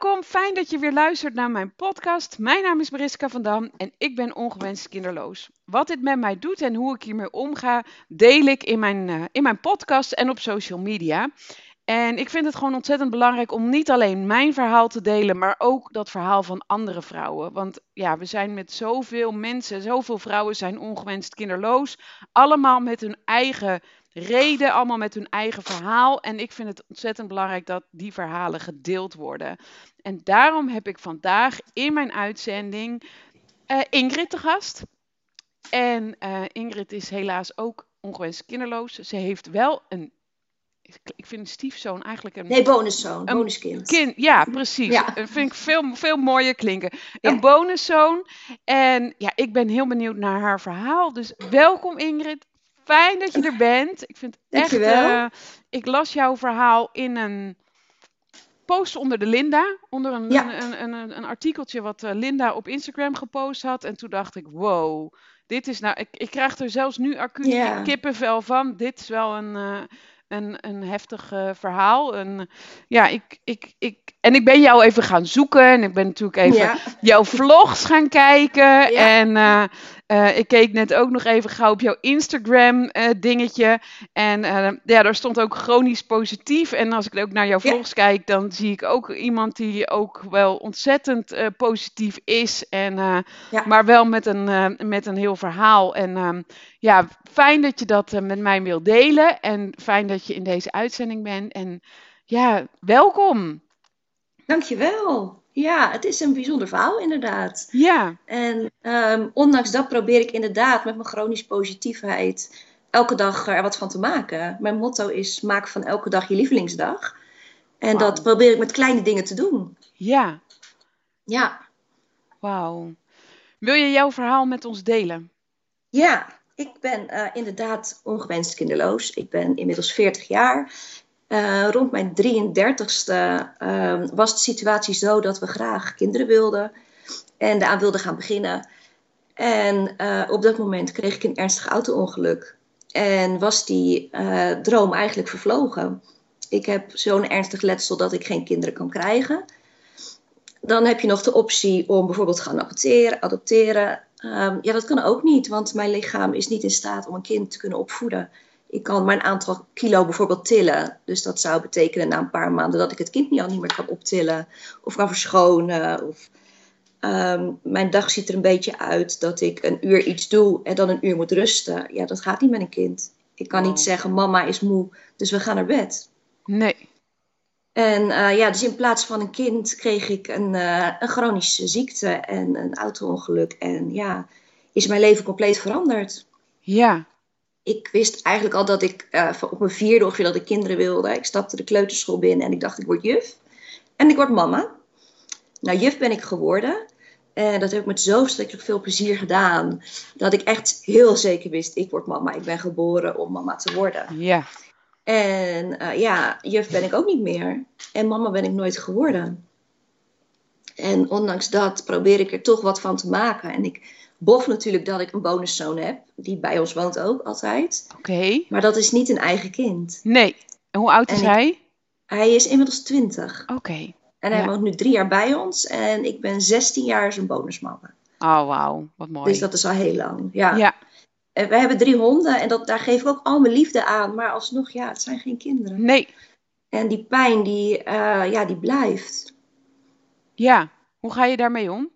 Welkom, fijn dat je weer luistert naar mijn podcast. Mijn naam is Mariska van Dam en ik ben ongewenst kinderloos. Wat dit met mij doet en hoe ik hiermee omga, deel ik in mijn, uh, in mijn podcast en op social media. En ik vind het gewoon ontzettend belangrijk om niet alleen mijn verhaal te delen, maar ook dat verhaal van andere vrouwen. Want ja, we zijn met zoveel mensen, zoveel vrouwen zijn ongewenst kinderloos. Allemaal met hun eigen reden, allemaal met hun eigen verhaal. En ik vind het ontzettend belangrijk dat die verhalen gedeeld worden. En daarom heb ik vandaag in mijn uitzending uh, Ingrid te gast. En uh, Ingrid is helaas ook ongewenst kinderloos. Ze heeft wel een ik vind een stiefzoon eigenlijk een... Nee, bonuszoon, een bonuskind. Kind, ja, precies. Ja. Dat vind ik veel, veel mooier klinken. Een bonuszoon. En ja, ik ben heel benieuwd naar haar verhaal. Dus welkom Ingrid. Fijn dat je er bent. Ik vind echt... Uh, ik las jouw verhaal in een post onder de Linda. Onder een, ja. een, een, een, een, artikeltje wat uh, Linda op Instagram gepost had. En toen dacht ik, wow... Dit is nou, ik, ik krijg er zelfs nu acuut kippenvel van. Dit is wel een, uh, een, een heftig uh, verhaal. En, ja, ik, ik, ik, en ik ben jou even gaan zoeken. En ik ben natuurlijk even ja. jouw vlogs gaan kijken. Ja. En uh, uh, ik keek net ook nog even gauw op jouw Instagram dingetje. En ja, daar stond ook chronisch positief. En als ik ook naar jouw vlogs kijk, dan zie ik ook iemand die ook wel ontzettend positief is. En, Maar wel met een, met een heel verhaal. En ehm, ja, fijn dat je dat met mij wilt delen. En fijn dat je in deze uitzending bent. En ja, welkom. Dankjewel. Ja, het is een bijzonder verhaal inderdaad. Ja. En um, ondanks dat probeer ik inderdaad met mijn chronische positiviteit elke dag er wat van te maken. Mijn motto is maak van elke dag je lievelingsdag. En wow. dat probeer ik met kleine dingen te doen. Ja. Ja. Wauw. Wil je jouw verhaal met ons delen? Ja, ik ben uh, inderdaad ongewenst kinderloos. Ik ben inmiddels 40 jaar. Uh, rond mijn 33ste uh, was de situatie zo dat we graag kinderen wilden en daaraan wilden gaan beginnen. En uh, op dat moment kreeg ik een ernstig auto-ongeluk en was die droom eigenlijk vervlogen. Ik heb zo'n ernstig letsel dat ik geen kinderen kan krijgen. Dan heb je nog de optie om bijvoorbeeld te gaan adopteren. adopteren. Um, ja, dat kan ook niet, want mijn lichaam is niet in staat om een kind te kunnen opvoeden. Ik kan maar een aantal kilo bijvoorbeeld tillen. Dus dat zou betekenen na een paar maanden dat ik het kind niet al niet meer kan optillen. Of kan verschonen. Of, um, mijn dag ziet er een beetje uit dat ik een uur iets doe en dan een uur moet rusten. Ja, dat gaat niet met een kind. Ik kan niet zeggen, mama is moe, dus we gaan naar bed. Nee. En uh, ja, dus in plaats van een kind kreeg ik een, uh, een chronische ziekte en een auto-ongeluk. En ja, is mijn leven compleet veranderd. Ja. Ik wist eigenlijk al dat ik uh, op mijn vierde ongeveer dat ik kinderen wilde. Ik stapte de kleuterschool binnen en ik dacht ik word juf. En ik word mama. Nou, juf ben ik geworden. En dat heb ik met zo verschrikkelijk veel plezier gedaan. Dat ik echt heel zeker wist, ik word mama. Ik ben geboren om mama te worden. Ja. En uh, ja, juf ben ik ook niet meer. En mama ben ik nooit geworden. En ondanks dat probeer ik er toch wat van te maken. En ik bof natuurlijk dat ik een bonuszoon heb. Die bij ons woont ook altijd. Oké. Okay. Maar dat is niet een eigen kind. Nee. En hoe oud is en hij? Ik, hij is inmiddels 20. Oké. Okay. En hij ja. woont nu drie jaar bij ons. En ik ben 16 jaar zijn bonusmama. Oh, wauw. Wat mooi. Dus dat is al heel lang. Ja. ja. En we hebben drie honden en dat, daar geef ik ook al mijn liefde aan. Maar alsnog, ja, het zijn geen kinderen. Nee. En die pijn, die, uh, ja, die blijft. Ja. Hoe ga je daarmee om?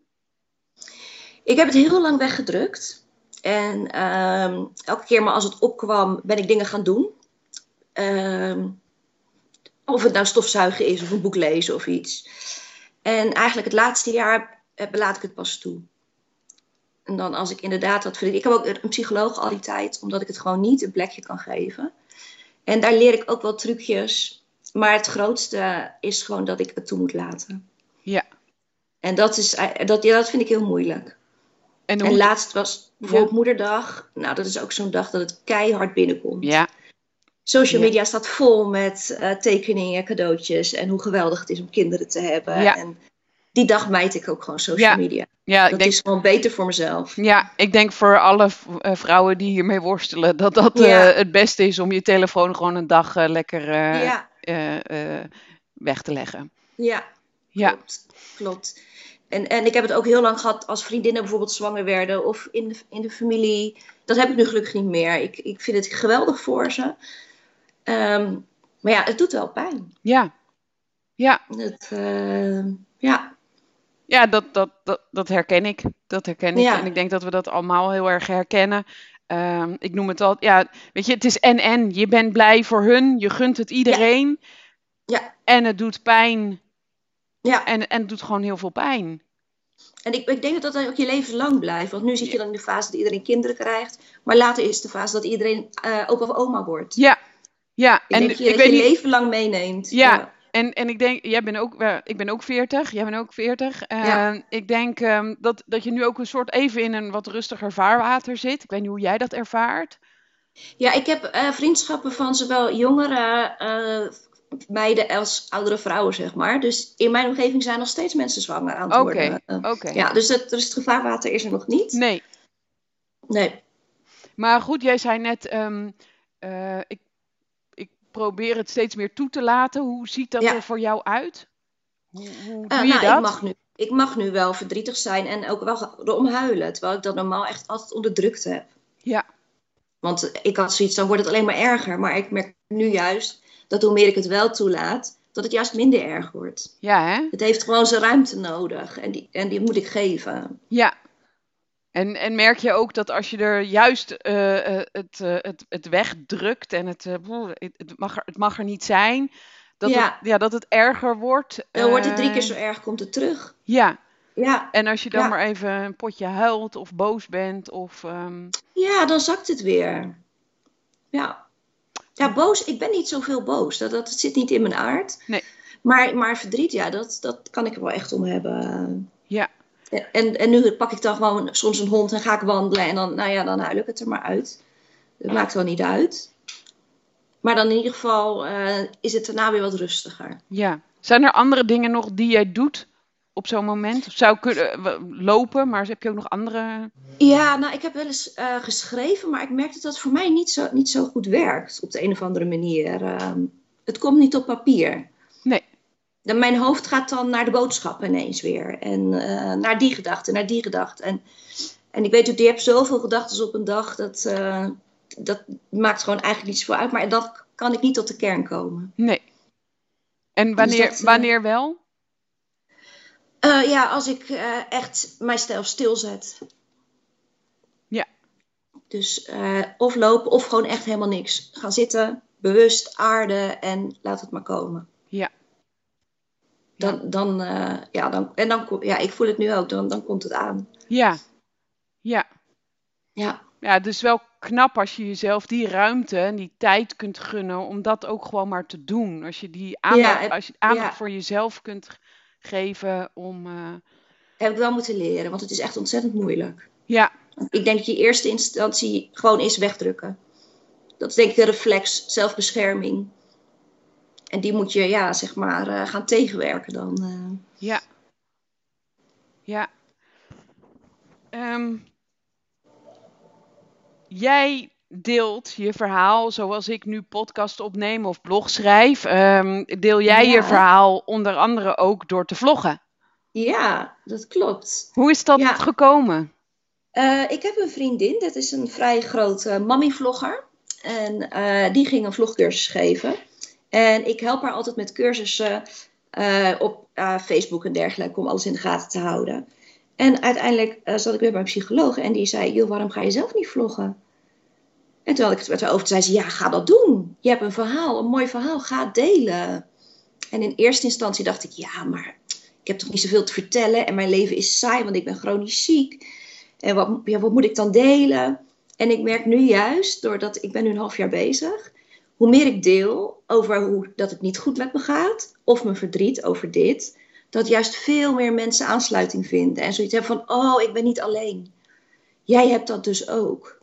Ik heb het heel lang weggedrukt. En um, elke keer maar als het opkwam, ben ik dingen gaan doen. Um, of het nou stofzuigen is of een boek lezen of iets. En eigenlijk het laatste jaar laat ik het pas toe. En dan als ik inderdaad dat verdriet... Ik heb ook een psycholoog al die tijd, omdat ik het gewoon niet een plekje kan geven. En daar leer ik ook wel trucjes. Maar het grootste is gewoon dat ik het toe moet laten. Ja. En dat, is, dat, ja, dat vind ik heel moeilijk. En, en laatst was bijvoorbeeld ja. moederdag. Nou, dat is ook zo'n dag dat het keihard binnenkomt. Ja. Social media ja. staat vol met uh, tekeningen, cadeautjes en hoe geweldig het is om kinderen te hebben. Ja. En die dag mijt ik ook gewoon social media. Ja, dat ik denk, is gewoon beter voor mezelf. Ja, ik denk voor alle uh, vrouwen die hiermee worstelen, dat dat uh, het beste is om je telefoon gewoon een dag uh, lekker weg te leggen. Ja. Ja. Klopt. klopt. En, en ik heb het ook heel lang gehad als vriendinnen bijvoorbeeld zwanger werden of in de, in de familie. Dat heb ik nu gelukkig niet meer. Ik, ik vind het geweldig voor ze. Ehm, maar ja, het doet wel pijn. Ja. Ja. Het, uh, ja. Ja, dat, dat, dat, dat herken ik. Dat herken ik. En ik denk dat we dat allemaal heel erg herkennen. Um, ik noem het al, ja, weet je, het is en en. Je bent blij voor hun, je gunt het iedereen. Ja. ja. En het doet pijn. Ja. En, en het doet gewoon heel veel pijn. En ik, ik denk dat dat ook je leven lang blijft. Want nu zit je dan in de fase dat iedereen kinderen krijgt. Maar later is de fase dat iedereen uh, ook al oma wordt. Ja. Ja. Ik en denk je, ik dat je niet... leven lang meeneemt. Ja. ja. En, en ik denk, jij bent ook, uh, ik ben ook 40, jij bent ook 40. Uh, ja. Ik denk um, dat, dat je nu ook een soort even in een wat rustiger vaarwater zit. Ik weet niet hoe jij dat ervaart. Ja, ik heb vriendschappen van zowel jongere meiden als oudere vrouwen, zeg maar. Dus in mijn omgeving zijn nog steeds mensen zwanger aan het okay, worden. Oké. Okay. Ja, dus het, dus het gevaarwater is er nog niet. Nee. Nee. Maar goed, jij zei net, um, ik probeer het steeds meer toe te laten. Hoe ziet dat er voor jou uit? Hoe, hoe doe uh, je nou, dat? Ik mag, nu, ik mag nu wel verdrietig zijn en ook wel erom huilen. Terwijl ik dat normaal echt altijd onderdrukt heb. Ja. Want ik had zoiets, dan wordt het alleen maar erger. Maar ik merk nu juist dat hoe meer ik het wel toelaat, dat het juist minder erg wordt. Ja, hè? Het heeft gewoon zijn ruimte nodig en die, en die moet ik geven. Ja, en, en merk je ook dat als je er juist uh, het, uh, het, het wegdrukt en het, het, mag er, het mag er niet zijn, dat, ja. Het, ja, dat het erger wordt. Dan wordt het drie keer zo erg, komt het terug. Ja. ja. En als je dan maar even een potje huilt of boos bent of... Um... Ja, dan zakt het weer. Ja. Ja, boos. Ik ben niet zoveel boos. Dat, dat zit niet in mijn aard. Nee. Maar, maar verdriet, ja, dat, dat kan ik er wel echt om hebben. Ja. En, en nu pak ik dan gewoon soms een hond en ga ik wandelen. En dan, nou ja, dan huil ik het er maar uit. Dat maakt wel niet uit. Maar dan in ieder geval uh, is het daarna weer wat rustiger. Ja. Zijn er andere dingen nog die jij doet op zo'n moment? Of zou kunnen uh, lopen, maar heb je ook nog andere... Ja, nou ik heb wel eens uh, geschreven, maar ik merk dat dat voor mij niet zo, niet zo goed werkt. Op de een of andere manier. Ehm, het komt niet op papier. Nee dan mijn hoofd gaat dan naar de boodschap ineens weer. En uh, naar die gedachte, naar die gedachte. En, en ik weet ook, je hebt zoveel gedachten op een dag. Dat, dat maakt gewoon eigenlijk niet zoveel uit. Maar dat kan ik niet tot de kern komen. Nee. En wanneer, dus dat, wanneer wel? Uh, ja, als ik echt mijzelf stilzet. Ja. Dus of lopen of gewoon echt helemaal niks. Gaan zitten, bewust aarden en laat het maar komen. Ja. Dan, dan, ja, dan, en dan, ja, ik voel het nu ook, dan, dan komt het aan. Ja, ja. Ja. Ja, is wel knap als je jezelf die ruimte en die tijd kunt gunnen om dat ook gewoon maar te doen. Als je die aandacht, ja, als je aandacht ja. voor jezelf kunt geven om... Uh... Heb ik wel moeten leren, want het is echt ontzettend moeilijk. Ja. Ik denk dat je eerste instantie gewoon is wegdrukken. Dat is denk ik de reflex, zelfbescherming. En die moet je, ja, zeg maar, uh, gaan tegenwerken dan. Uh. Ja. Ja. Um, jij deelt je verhaal zoals ik nu podcast opneem of blog schrijf. Um, deel jij ja. je verhaal onder andere ook door te vloggen? Ja, dat klopt. Hoe is dat ja. gekomen? Uh, ik heb een vriendin, dat is een vrij grote mommy-vlogger. En die ging een vlogcursus geven. En ik help haar altijd met cursussen uh, op Facebook en dergelijke om alles in de gaten te houden. En uiteindelijk zat ik weer bij een psycholoog en die zei: Joh, waarom ga je zelf niet vloggen? En toen had ik het met haar over, zei ze: Ja, ga dat doen. Je hebt een verhaal, een mooi verhaal, ga delen. En in eerste instantie dacht ik: Ja, maar ik heb toch niet zoveel te vertellen en mijn leven is saai, want ik ben chronisch ziek. En wat, ja, wat moet ik dan delen? En ik merk nu juist, doordat ik ben nu een half jaar bezig, hoe meer ik deel over hoe dat het niet goed met me gaat, of mijn verdriet over dit, dat juist veel meer mensen aansluiting vinden en zoiets hebben van: oh, ik ben niet alleen. Jij hebt dat dus ook.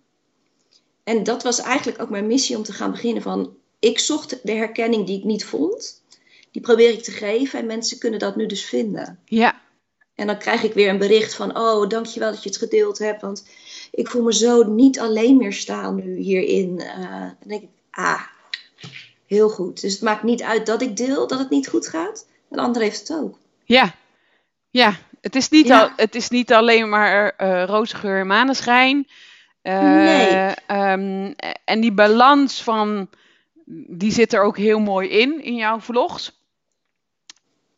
En dat was eigenlijk ook mijn missie om te gaan beginnen van: ik zocht de herkenning die ik niet vond, die probeer ik te geven en mensen kunnen dat nu dus vinden. Ja. En dan krijg ik weer een bericht van: oh, dankjewel dat je het gedeeld hebt, want ik voel me zo niet alleen meer staan nu hierin. Uh, dan denk ik: ah, heel goed. Dus het maakt niet uit dat ik deel dat het niet goed gaat. Een ander heeft het ook. Ja, ja. Het is niet, al, het is niet alleen maar uh, roze geur en maneschijn. Nee. Um, en die balans van, die zit er ook heel mooi in, in jouw vlogs.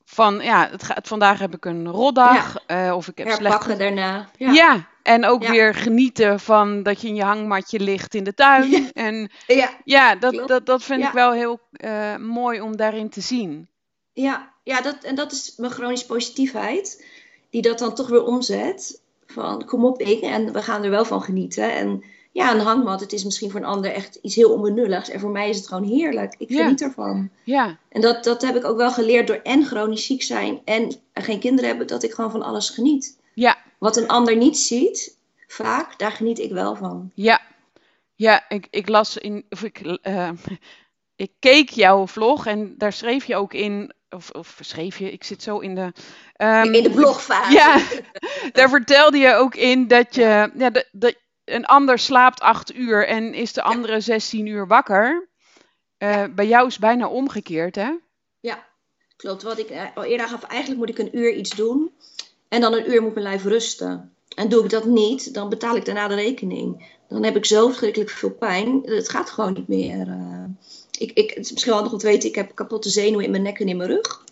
Van, ja, het gaat, vandaag heb ik een rotdag. Ja. Uh, of ik heb Herpakken slecht... daarna. Ja. ja. En ook weer genieten van dat je in je hangmatje ligt in de tuin. Ja. En ja, ja dat, dat, dat vind ik wel heel uh, mooi om daarin te zien. Ja, ja dat, en dat is mijn chronische positiviteit. Die dat dan toch weer omzet. Van kom op ik en we gaan er wel van genieten. En ja, een hangmat, het is misschien voor een ander echt iets heel onbenulligs. En voor mij is het gewoon heerlijk. Ik geniet ervan. Ja. En dat, dat heb ik ook wel geleerd door en chronisch ziek zijn en geen kinderen hebben, dat ik gewoon van alles geniet. Ja. Wat een ander niet ziet, vaak, daar geniet ik wel van. Ja. Ja, ik, ik las in, of ik, uh, ik keek jouw vlog en daar schreef je ook in, of, of schreef je, ik zit zo in de... Um, in de blogfase. Ja, daar vertelde je ook in dat je, ja, dat, dat, een ander slaapt acht uur en is de andere ja. 16 uur wakker. Uh, bij jou is bijna omgekeerd, hè? Ja, klopt. Wat ik al eerder gaf, eigenlijk moet ik een uur iets doen. En dan een uur moet mijn lijf rusten. En doe ik dat niet, dan betaal ik daarna de rekening. Dan heb ik zo verschrikkelijk veel pijn. Het gaat gewoon niet meer. Uh, ik, ik, het is misschien wel nog wat weten, ik heb kapotte zenuwen in mijn nek en in mijn rug.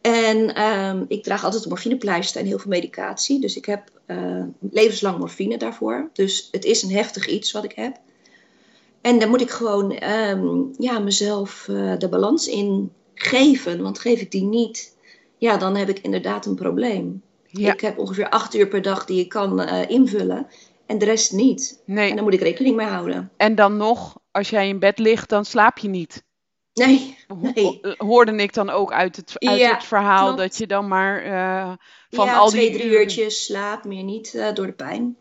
En um, ik draag altijd morfinepleister en heel veel medicatie. Dus ik heb uh, levenslang morfine daarvoor. Dus het is een heftig iets wat ik heb. En daar moet ik gewoon um, ja, mezelf uh, de balans in geven. Want geef ik die niet, ja, dan heb ik inderdaad een probleem. Ja. Ik heb ongeveer acht uur per dag die ik kan uh, invullen. En de rest niet. Nee. En daar moet ik rekening mee houden. En dan nog, als jij in bed ligt, dan slaap je niet. Nee, nee. Hoorde ik dan ook uit het, uit ja, het verhaal klopt. dat je dan maar uh, van ja, al twee, die drie uurtjes slaap, meer niet uh, door de pijn.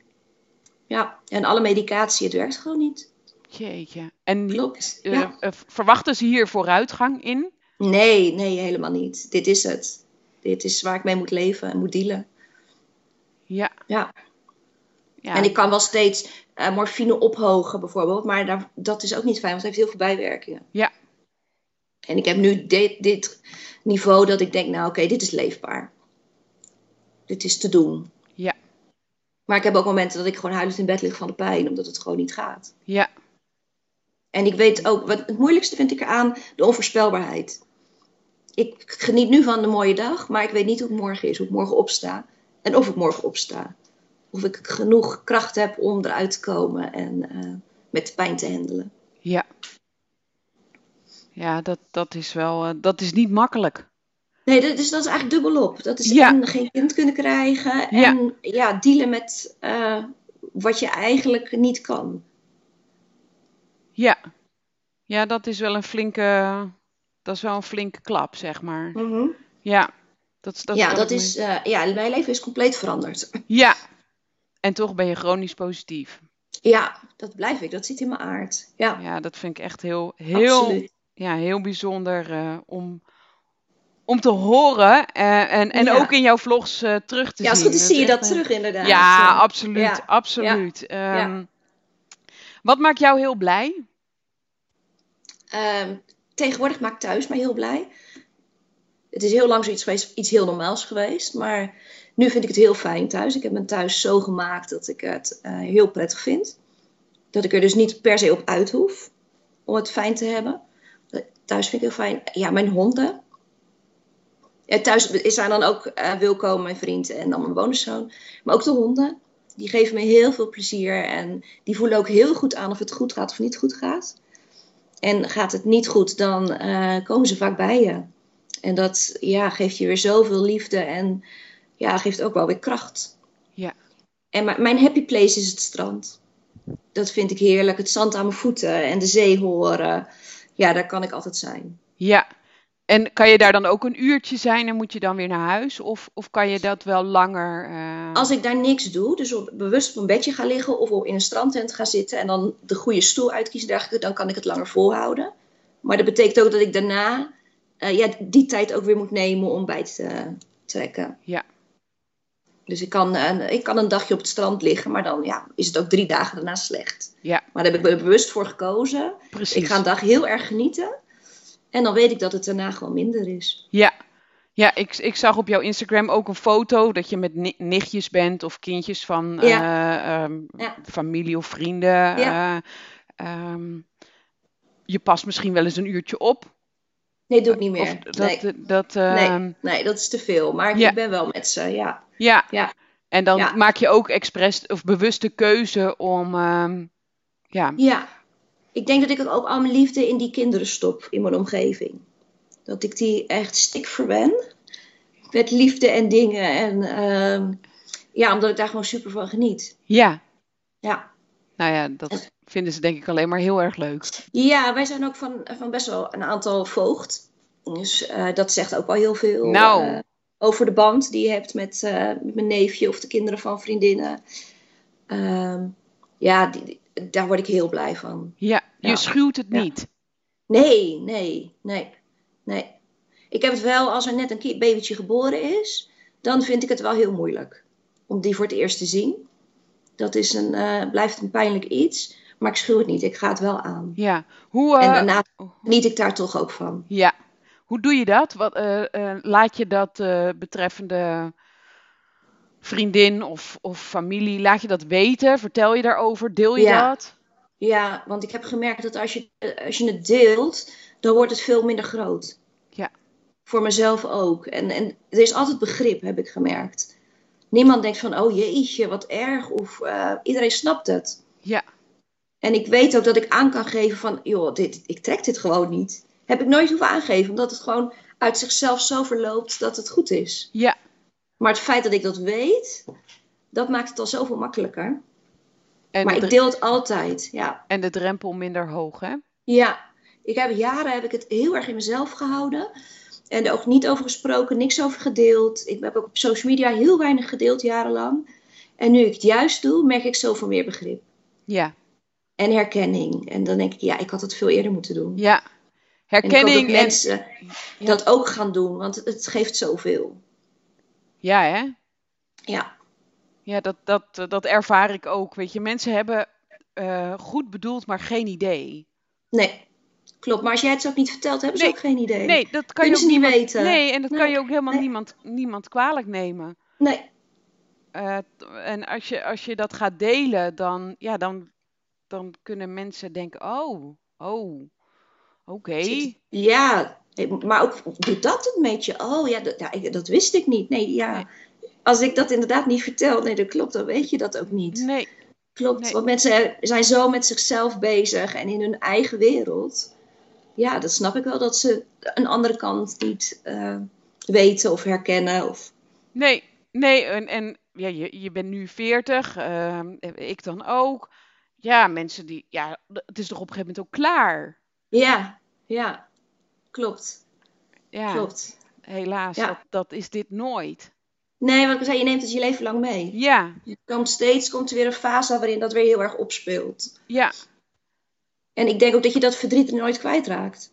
Ja, en alle medicatie, het werkt gewoon niet. Jeetje. En klopt, uh, ja. verwachten ze hier vooruitgang in? Nee, nee, helemaal niet. Dit is het. Dit is waar ik mee moet leven en moet dealen. Ja. Ja. Ja. En ik kan wel steeds morfine ophogen bijvoorbeeld, maar daar, dat is ook niet fijn, want het heeft heel veel bijwerkingen. Ja. En ik heb nu dit, dit niveau dat ik denk, nou oké, okay, dit is leefbaar. Dit is te doen. Ja. Maar ik heb ook momenten dat ik gewoon huilend in bed lig van de pijn, omdat het gewoon niet gaat. Ja. En ik weet ook, wat het moeilijkste vind ik eraan, de onvoorspelbaarheid. Ik geniet nu van de mooie dag, maar ik weet niet hoe het morgen is, hoe ik morgen opsta. En of ik morgen opsta. Of ik genoeg kracht heb om eruit te komen en uh, met de pijn te handelen. Ja. Ja, dat, dat is wel, uh, dat is niet makkelijk. Nee, dat is, dat is eigenlijk dubbelop. Dat is ja. en geen kind kunnen krijgen en ja, ja dealen met uh, wat je eigenlijk niet kan. Ja. ja, dat is wel een flinke, dat is wel een flinke klap, zeg maar. Mm -hmm. Ja, dat, dat, ja, dat is, uh, ja, mijn leven is compleet veranderd. Ja, en toch ben je chronisch positief. Ja, dat blijf ik. Dat zit in mijn aard. Ja, ja dat vind ik echt heel, heel, Absoluut ja, heel bijzonder uh, om, om te horen uh, en, en ja. ook in jouw vlogs uh, terug te ja, zien. Ja, als goed zie je dat terug inderdaad. Ja, absoluut, ja. absoluut. Ja. Um, wat maakt jou heel blij? Um, tegenwoordig maakt thuis mij heel blij. Het is heel lang zoiets iets heel normaals geweest, maar nu vind ik het heel fijn thuis. Ik heb mijn thuis zo gemaakt dat ik het heel prettig vind. Dat ik er dus niet per se op uit hoef om het fijn te hebben thuis vind ik heel fijn. Ja, mijn honden. Ja, thuis is daar dan ook uh, mijn vriend, en dan mijn bonuszoon. Maar ook de honden. Die geven me heel veel plezier. En die voelen ook heel goed aan of het goed gaat of niet goed gaat. En gaat het niet goed, dan komen ze vaak bij je. En dat ja, geeft je weer zoveel liefde en ja, geeft ook wel weer kracht. Ja. En mijn happy place is het strand. Dat vind ik heerlijk. Het zand aan mijn voeten en de zee horen ja, daar kan ik altijd zijn. Ja, en kan je daar dan ook een uurtje zijn en moet je dan weer naar huis? Of, of kan je dat wel langer? Uh... Als ik daar niks doe, dus op, bewust op een bedje ga liggen of in een strandtent ga zitten en dan de goede stoel uitkiezen, dan kan ik het langer volhouden. Maar dat betekent ook dat ik daarna uh, ja, die tijd ook weer moet nemen om bij te trekken. Ja. Dus ik kan, uh, ik kan een dagje op het strand liggen, maar dan ja, is het ook drie dagen daarna slecht. Ja. Maar daar heb ik er bewust voor gekozen. Precies. Ik ga een dag heel erg genieten. En dan weet ik dat het daarna gewoon minder is. Ja, Ja, ik, ik zag op jouw Instagram ook een foto dat je met nichtjes bent of kindjes van eh, ehm, familie of vrienden. Ja. Ehm, je past misschien wel eens een uurtje op. Nee, doe ik niet meer. dat, nee. Dat, nee. nee, dat is te veel. Maar ik ben wel met ze, ja. Ja. ja. En dan maak je ook expres of bewuste keuze om. ja. ja, ik denk dat ik ook al mijn liefde in die kinderen stop in mijn omgeving. Dat ik die echt stik verwen. Met liefde en dingen. En uh, ja, omdat ik daar gewoon super van geniet. Ja. Ja. Nou ja, dat vinden ze denk ik alleen maar heel erg leuk. Ja, wij zijn ook van, van best wel een aantal voogd. Dus uh, dat zegt ook wel heel veel. Nou. Uh, over de band die je hebt met, uh, met, mijn neefje of de kinderen van vriendinnen. Ehm, ja, die, daar word ik heel blij van. Ja, je schuwt het niet. Nee, nee, nee, nee. Ik heb het wel als er net een babytje geboren is, dan vind ik het wel heel moeilijk om die voor het eerst te zien. Dat is een, uh, blijft een pijnlijk iets, maar ik schuw het niet. Ik ga het wel aan. Ja. Hoe, uh, en daarna niet ik daar toch ook van. Ja. Hoe doe je dat? Wat, uh, laat je dat betreffende vriendin of, of familie, laat je dat weten? Vertel je daarover? Deel je dat? Ja, want ik heb gemerkt dat als je, als je het deelt, dan wordt het veel minder groot. Ja. Voor mezelf ook. En, en er is altijd begrip, heb ik gemerkt. Niemand denkt van, oh jeetje, wat erg. Of uh, iedereen snapt het. Ja. En ik weet ook dat ik aan kan geven van, joh, dit, ik trek dit gewoon niet. Heb ik nooit hoeven aangeven, omdat het gewoon uit zichzelf zo verloopt dat het goed is. Ja. Maar het feit dat ik dat weet, dat maakt het al zoveel makkelijker. En maar ik deel het altijd, ja. En de drempel minder hoog, hè? Ja. Ik heb jaren heb ik het heel erg in mezelf gehouden. En er ook niet over gesproken, niks over gedeeld. Ik heb ook op social media heel weinig gedeeld jarenlang. En nu ik het juist doe, merk ik zoveel meer begrip. Ja. En herkenning. En dan denk ik, ja, ik had het veel eerder moeten doen. Ja. Herkenning. En ik dat mensen dat ook gaan doen, want het geeft zoveel. Ja, hè? Ja. Ja, dat, dat, dat ervaar ik ook. Weet je, mensen hebben uh, goed bedoeld, maar geen idee. Nee, klopt. Maar als jij het ook niet vertelt, hebben ze ook geen idee. Nee, dat kan je ook niet weten. Nee, en dat kan je ook helemaal niemand, niemand kwalijk nemen. Nee. Uh, en als je, als je dat gaat delen, dan, ja, dan, dan kunnen mensen denken: oh, oh, oké. Ja, maar ook doet dat het met je? Oh ja, dat, ja, dat wist ik niet. Nee, ja. Als ik dat inderdaad niet vertel, nee, dat klopt, dan weet je dat ook niet. Nee. Klopt, want mensen zijn zo met zichzelf bezig en in hun eigen wereld. Ja, dat snap ik wel, dat ze een andere kant niet uh, weten of herkennen. Of... Nee, nee, en, en ja, je, je bent nu 40, uh, ehm, ik dan ook. Ja, mensen die, ja, het is toch op een gegeven moment ook klaar? Ja, ja, klopt. Ja, klopt. Helaas, ja. Dat, dat is dit nooit. Nee, wat ik zei, je neemt het je leven lang mee. Ja. Je komt steeds komt er weer een fase waarin dat weer heel erg opspeelt. Ja. En ik denk ook dat je dat verdriet nooit kwijtraakt.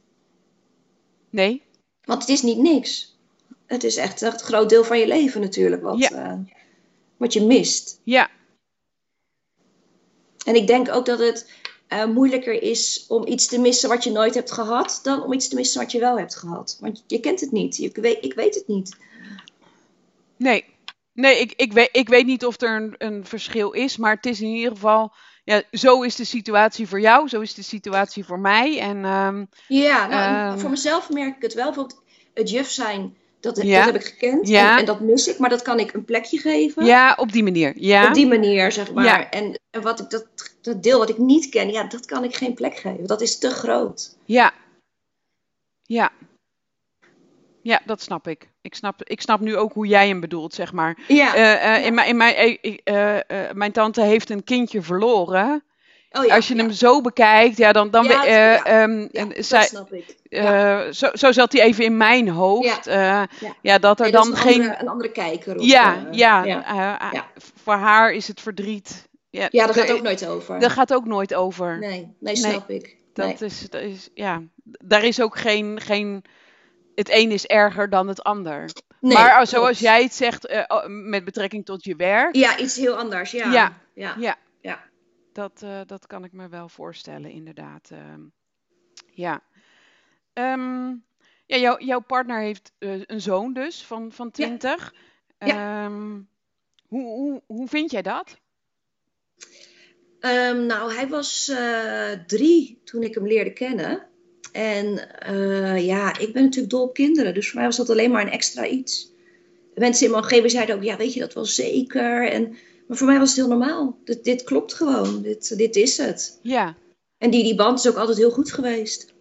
Nee. Want het is niet niks. Het is echt een groot deel van je leven natuurlijk wat, ja. uh, wat je mist. Ja. En ik denk ook dat het uh, moeilijker is om iets te missen wat je nooit hebt gehad, dan om iets te missen wat je wel hebt gehad. Want je kent het niet. Je weet, ik weet het niet. Nee, nee ik, ik, weet, ik weet niet of er een, een verschil is, maar het is in ieder geval, ja, zo is de situatie voor jou, zo is de situatie voor mij. En, ehm, ja, nou, ehm, voor mezelf merk ik het wel. Bijvoorbeeld het juf zijn, dat, dat heb ik gekend ja. en, en, dat mis ik, maar dat kan ik een plekje geven. Ja, op die manier. Ja. Op die manier, zeg maar. Ja. En, en wat ik, dat, dat deel wat ik niet ken, ja, dat kan ik geen plek geven. Dat is te groot. Ja. Ja. Ja, dat snap ik. Ik snap, ik snap nu ook hoe jij hem bedoelt, zeg maar. Ja. Uh, in mijn, in mijn, uh, mijn tante heeft een kindje verloren. Oh, ja, Als je hem zo bekijkt, ja, dan. dan ja, um, dat zij, snap ik. Zo, zo zat hij even in mijn hoofd. Ja, ja. dat er dan een geen. Andere, een andere kijker. Op, ja, ja, Voor haar is het verdriet. Ja, ja dat gaat ook nooit over. Dat gaat ook nooit over. Nee, nee snap nee, ik. Dat, is, dat is, ja, daar is ook geen, geen het een is erger dan het ander. maar zoals jij het zegt uh, met betrekking tot je werk. Ja, iets heel anders. Ja, ja, ja. ja. ja. Dat, uh, dat kan ik me wel voorstellen, inderdaad. Uh, ja. Um, Ja, jou, jouw partner heeft uh, een zoon dus van, van 20. Ja. Um, hoe, hoe, hoe vind jij dat? Um, nou, hij was uh, drie toen ik hem leerde kennen. En uh, ja, ik ben natuurlijk dol op kinderen. Dus voor mij was dat alleen maar een extra iets. Mensen in mijn omgeving zeiden ook, ja, weet je dat wel zeker? En, maar voor mij was het heel normaal. Dit, dit klopt gewoon. Dit, dit is het. Ja. En die, die band is ook altijd heel goed geweest.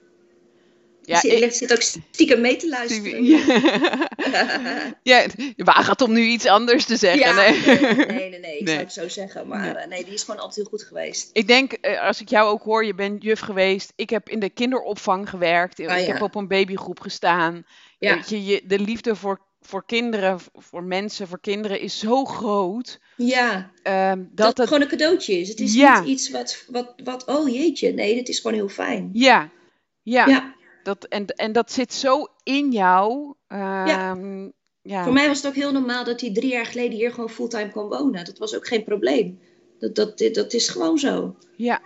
Ja, je ik zit ook stiekem mee te luisteren. ja, je waagt om nu iets anders te zeggen. Ja, nee. nee, nee, nee, ik zou het zo zeggen. Maar nee. nee. die is gewoon altijd heel goed geweest. Ik denk, eh, als ik jou ook hoor, je bent juf geweest. Ik heb in de kinderopvang gewerkt. ik heb op een babygroep gestaan. Ja. Je, je, de liefde voor, voor kinderen, voor mensen, voor kinderen is zo groot. Ja, um, dat, dat het gewoon een cadeautje is. Het is niet iets wat, wat, wat, oh jeetje. Nee, het is gewoon heel fijn. Ja, ja. ja. Dat, en, en dat zit zo in jou. ja. Ehm, ja. Voor mij was het ook heel normaal dat hij drie jaar geleden hier gewoon fulltime kon wonen. Dat was ook geen probleem. Dat, dat, dat is gewoon zo. Ja.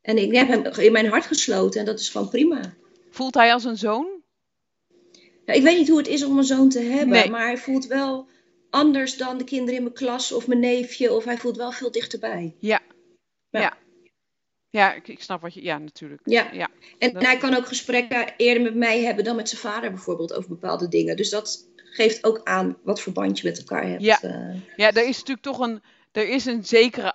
En ik heb hem in mijn hart gesloten en dat is gewoon prima. Voelt hij als een zoon? Ja, ik weet niet hoe het is om een zoon te hebben, maar hij voelt wel anders dan de kinderen in mijn klas of mijn neefje. Of hij voelt wel veel dichterbij. Ja. ja. Ja, ik, ik, snap wat je. Ja, natuurlijk. Ja. ja. En, hij kan ook gesprekken eerder met mij hebben dan met zijn vader bijvoorbeeld over bepaalde dingen. Dus dat geeft ook aan wat voor band je met elkaar hebt. Ja, uh. ja er is natuurlijk toch een. Er is een zekere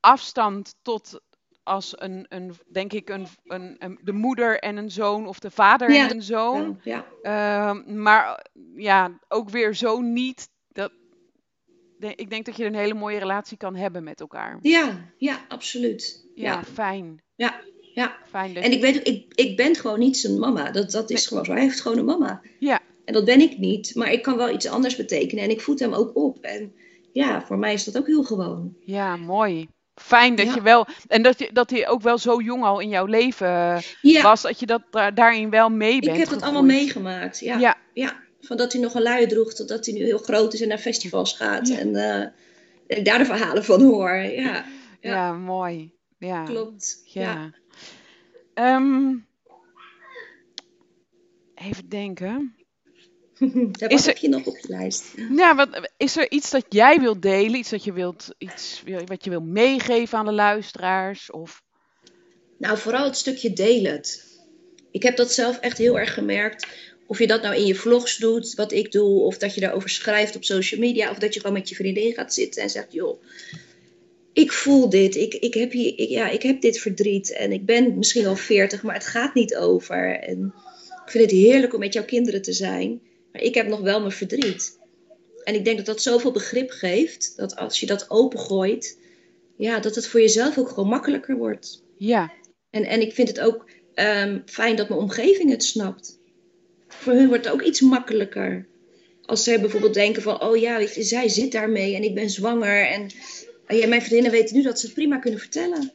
afstand tot als een, een denk ik, een, een, de moeder en een zoon of de vader en een zoon. Ja, ja. Uh, maar ja, ook weer zo niet ik denk dat je een hele mooie relatie kan hebben met elkaar. Ja, ja, absoluut. Ja, fijn. Ja, ja. Fijn en ik weet ik, ik ben gewoon niet zijn mama. Dat, dat is gewoon zo. Hij heeft gewoon een mama. Ja. En dat ben ik niet. Maar ik kan wel iets anders betekenen. En ik voed hem ook op. En ja, voor mij is dat ook heel gewoon. Ja, mooi. Fijn dat je wel. En dat, je, dat hij ook wel zo jong al in jouw leven was. Dat je dat daarin wel mee bent. Ik heb dat allemaal meegemaakt. Ja. ja. ja van dat hij nog een luier droeg, totdat hij nu heel groot is en naar festivals gaat. En uh, ik daar de verhalen van hoor. Ja. ja mooi. Ja. Klopt. Ja. Um, even denken. Daar is er, heb je nog op je lijst? Ja, wat, is er iets dat jij wilt delen? Iets dat je wilt, iets wat je wilt meegeven aan de luisteraars? Of... Nou, vooral het stukje delen. Ik heb dat zelf echt heel erg gemerkt of je dat nou in je vlogs doet, wat ik doe, of dat je daarover schrijft op social media, of dat je gewoon met je vriendin gaat zitten en zegt: joh, ik voel dit, ik, ik, heb, hier, ja, ik heb dit verdriet en ik ben misschien al veertig, maar het gaat niet over. En ik vind het heerlijk om met jouw kinderen te zijn, maar ik heb nog wel mijn verdriet. En ik denk dat dat zoveel begrip geeft, dat als je dat opengooit, ja, dat het voor jezelf ook gewoon makkelijker wordt. Ja. En, en ik vind het ook um, fijn dat mijn omgeving het snapt voor hun wordt het ook iets makkelijker. Als ze bijvoorbeeld denken van, oh ja, weet je, zij zit daarmee en ik ben zwanger. En ja, mijn vriendinnen weten nu dat ze het prima kunnen vertellen.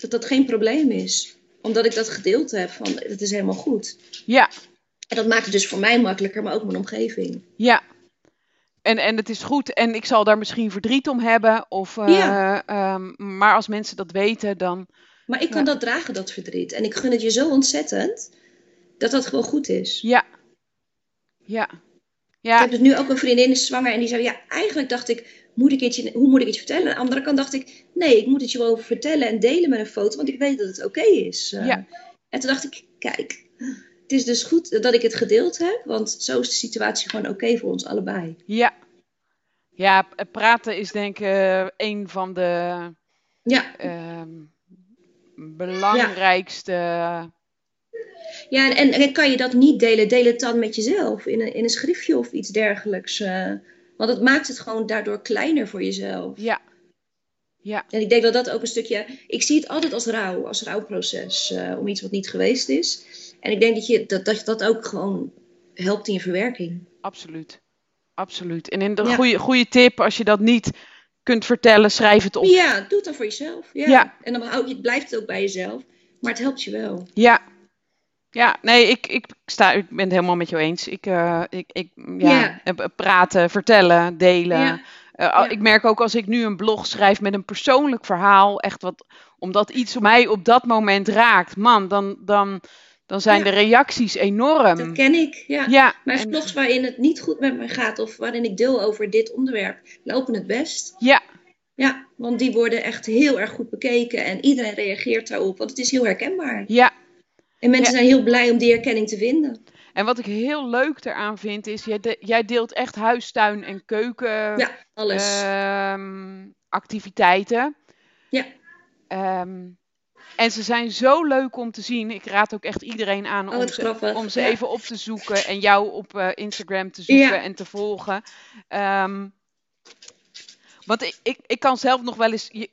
Dat dat geen probleem is. Omdat ik dat gedeeld heb van, het is helemaal goed. Ja. En dat maakt het dus voor mij makkelijker, maar ook mijn omgeving. Ja. En, en het is goed. En ik zal daar misschien verdriet om hebben. Of, uh, ja. um, maar als mensen dat weten, dan... Maar ik kan dat dragen, dat verdriet. En ik gun het je zo ontzettend dat dat gewoon goed is. Ja. Ja. Ja. Ik heb dus nu ook een vriendin is zwanger en die zei, ja, eigenlijk dacht ik, moet ik iets, hoe moet ik iets vertellen? Aan de andere kant dacht ik, nee, ik moet het je wel over vertellen en delen met een foto, want ik weet dat het oké is. Uh, ja. En toen dacht ik, kijk, het is dus goed dat ik het gedeeld heb, want zo is de situatie gewoon oké voor ons allebei. Ja. Ja, praten is denk ik uh, een van de ja. Uh, belangrijkste... Ja en, en, kan je dat niet delen, deel het dan met jezelf in een, in een schriftje of iets dergelijks. Uh, want het maakt het gewoon daardoor kleiner voor jezelf. Ja. ja. En ik denk dat dat ook een stukje. Ik zie het altijd als rouw, als rouwproces uh, om iets wat niet geweest is. En ik denk dat je dat, dat, dat ook gewoon helpt in je verwerking. Absoluut. Absoluut. En in de ja. goede, goede tip, als je dat niet kunt vertellen, schrijf het op. Ja, doe het dan voor jezelf. Ja. ja. En dan je, blijft het ook bij jezelf. Maar het helpt je wel. Ja, ja, nee, ik, ik, sta, ik ben het helemaal met jou eens. Ik, uh, ik, ik ja, yeah. praten, vertellen, delen. Uh, Ik merk ook als ik nu een blog schrijf met een persoonlijk verhaal, echt wat, omdat iets mij op dat moment raakt, man, dan, dan, dan zijn de reacties enorm. Dat ken ik, ja. ja Mijn vlogs waarin het niet goed met me gaat of waarin ik deel over dit onderwerp, lopen het best. Ja. Ja, want die worden echt heel erg goed bekeken en iedereen reageert daarop, want het is heel herkenbaar. Ja. En mensen zijn heel blij om die herkenning te vinden. En wat ik heel leuk eraan vind, is jij, jij deelt echt huistuin en keuken. Ja, alles. Ehm, activiteiten. Ja. Ehm, en ze zijn zo leuk om te zien. Ik raad ook echt iedereen aan oh, om, ze, om ze even op te zoeken en jou op uh, Instagram te zoeken ja. en te volgen. Um, want ik, ik, ik kan zelf nog wel eens, je,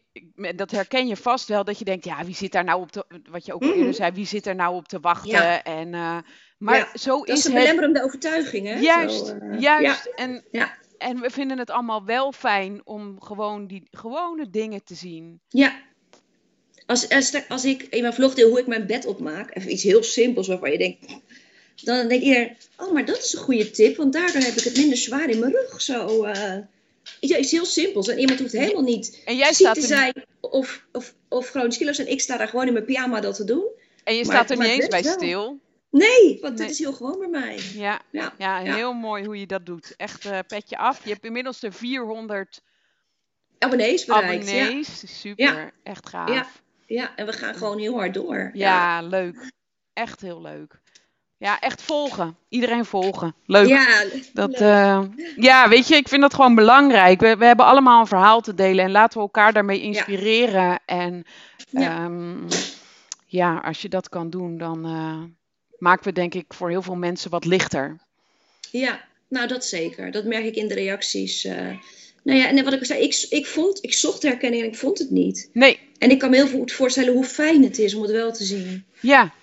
dat herken je vast wel, dat je denkt, ja, wie zit daar nou op te, wat je ook eerder mhm. zei, wie zit er nou op te wachten? Ja. En, uh, maar ja, zo dat is, een belemmerende overtuiging, hè? Juist, zo, uh, juist. En, en we vinden het allemaal wel fijn om gewoon die gewone dingen te zien. Ja. Als, als, als ik in mijn vlog deel hoe ik mijn bed opmaak, even iets heel simpels waarvan je denkt, dan denk je, oh, maar dat is een goede tip, want daardoor heb ik het minder zwaar in mijn rug. Zo, uh, ja, iets heel simpels. En iemand hoeft helemaal niet en jij ziek te zijn of, of, of chronisch kilo's. En ik sta daar gewoon in mijn pyjama dat te doen. En je staat er niet eens bij stil. Nee, want dit is heel gewoon bij mij. Ja, ja, ja, heel mooi hoe je dat doet. Echt uh, petje af. Je hebt inmiddels de 400 abonnees bereikt. Abonnees, super. Echt gaaf. Ja. ja, en we gaan gewoon heel hard door. Ja, leuk. Echt heel leuk. Ja, echt volgen. Iedereen volgen. Leuk. Ja, dat, uh, ja, weet je, ik vind dat gewoon belangrijk. We, we hebben allemaal een verhaal te delen en laten we elkaar daarmee inspireren. Ja. En ja. Um, ja. als je dat kan doen, dan uh, maken we denk ik voor heel veel mensen wat lichter. Ja, nou dat zeker. Dat merk ik in de reacties. Uh, nou ja, en wat ik zei, ik, ik, vond, ik zocht herkenning en ik vond het niet. Nee. En ik kan me heel goed voorstellen hoe fijn het is om het wel te zien. Ja,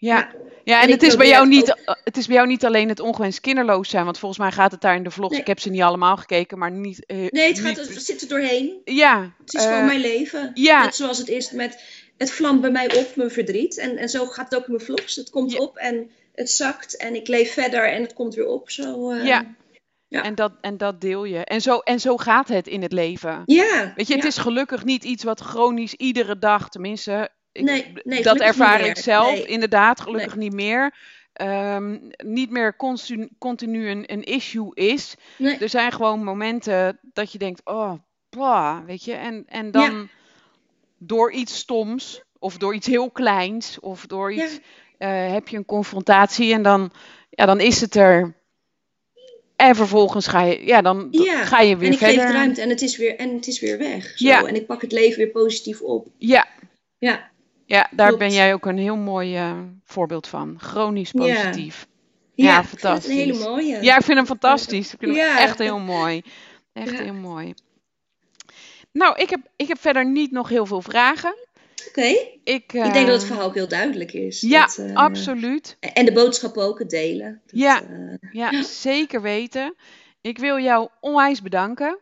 ja. Ja, en, het, is bij jou niet, het is bij jou niet alleen het ongewenst kinderloos zijn. Want volgens mij gaat het daar in de vlogs. Ik heb ze niet allemaal gekeken, maar niet. Uh, nee, het, gaat, het zit er doorheen. Ja. Het is uh, gewoon mijn leven. Ja. Net zoals het is met. Het vlamt bij mij op, mijn verdriet. En, en zo gaat het ook in mijn vlogs. Het komt op en het zakt. En ik leef verder en het komt weer op. Zo, uh, ja. Ja. En, dat, en dat deel je. En zo, en zo gaat het in het leven. Ja. Weet je, het ja. is gelukkig niet iets wat chronisch iedere dag, tenminste, ik, nee, nee, dat ervaar ik zelf nee. inderdaad, gelukkig niet meer. Um, niet meer continu, continu een, een, issue is. Er zijn gewoon momenten dat je denkt, oh, bah, weet je. En, en dan ja. door iets stoms, of door iets heel kleins, of door iets, ja. uh, heb je een confrontatie en dan, ja, dan is het er. En vervolgens ga je, ja, dan ja, ga je weer en ik verder. geef ruimte en het is weer, en het is weer weg. Zo. Ja. En ik pak het leven weer positief op. Ja. Ja. Ja, daar Klopt. ben jij ook een heel mooi uh, voorbeeld van. Chronisch positief. Ja, ja, ja fantastisch. een hele mooie. Ja, ik vind hem fantastisch. Ik vind hem echt heel mooi. Echt heel mooi. Nou, ik heb, ik heb verder niet nog heel veel vragen. Oké. Okay. Ik, uh, ik denk dat het verhaal ook heel duidelijk is. Ja, dat, uh, absoluut. En de boodschap ook het delen. Dat, ja, ja, zeker weten. Ik wil jou onwijs bedanken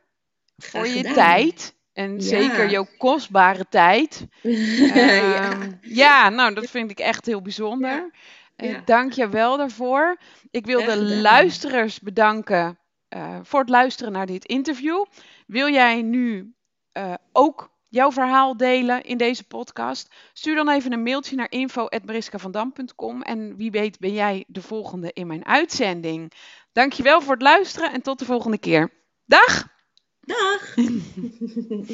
Graag voor je tijd. En ja. zeker jouw kostbare tijd. uh, ja. ja, nou, dat vind ik echt heel bijzonder. Ja. Uh, dank je wel daarvoor. Ik wil de luisteraars bedanken uh, voor het luisteren naar dit interview. Wil jij nu uh, ook jouw verhaal delen in deze podcast? Stuur dan even een mailtje naar info.mariskavandam.com en wie weet ben jij de volgende in mijn uitzending. Dankjewel voor het luisteren en tot de volgende keer. Dag! Dag!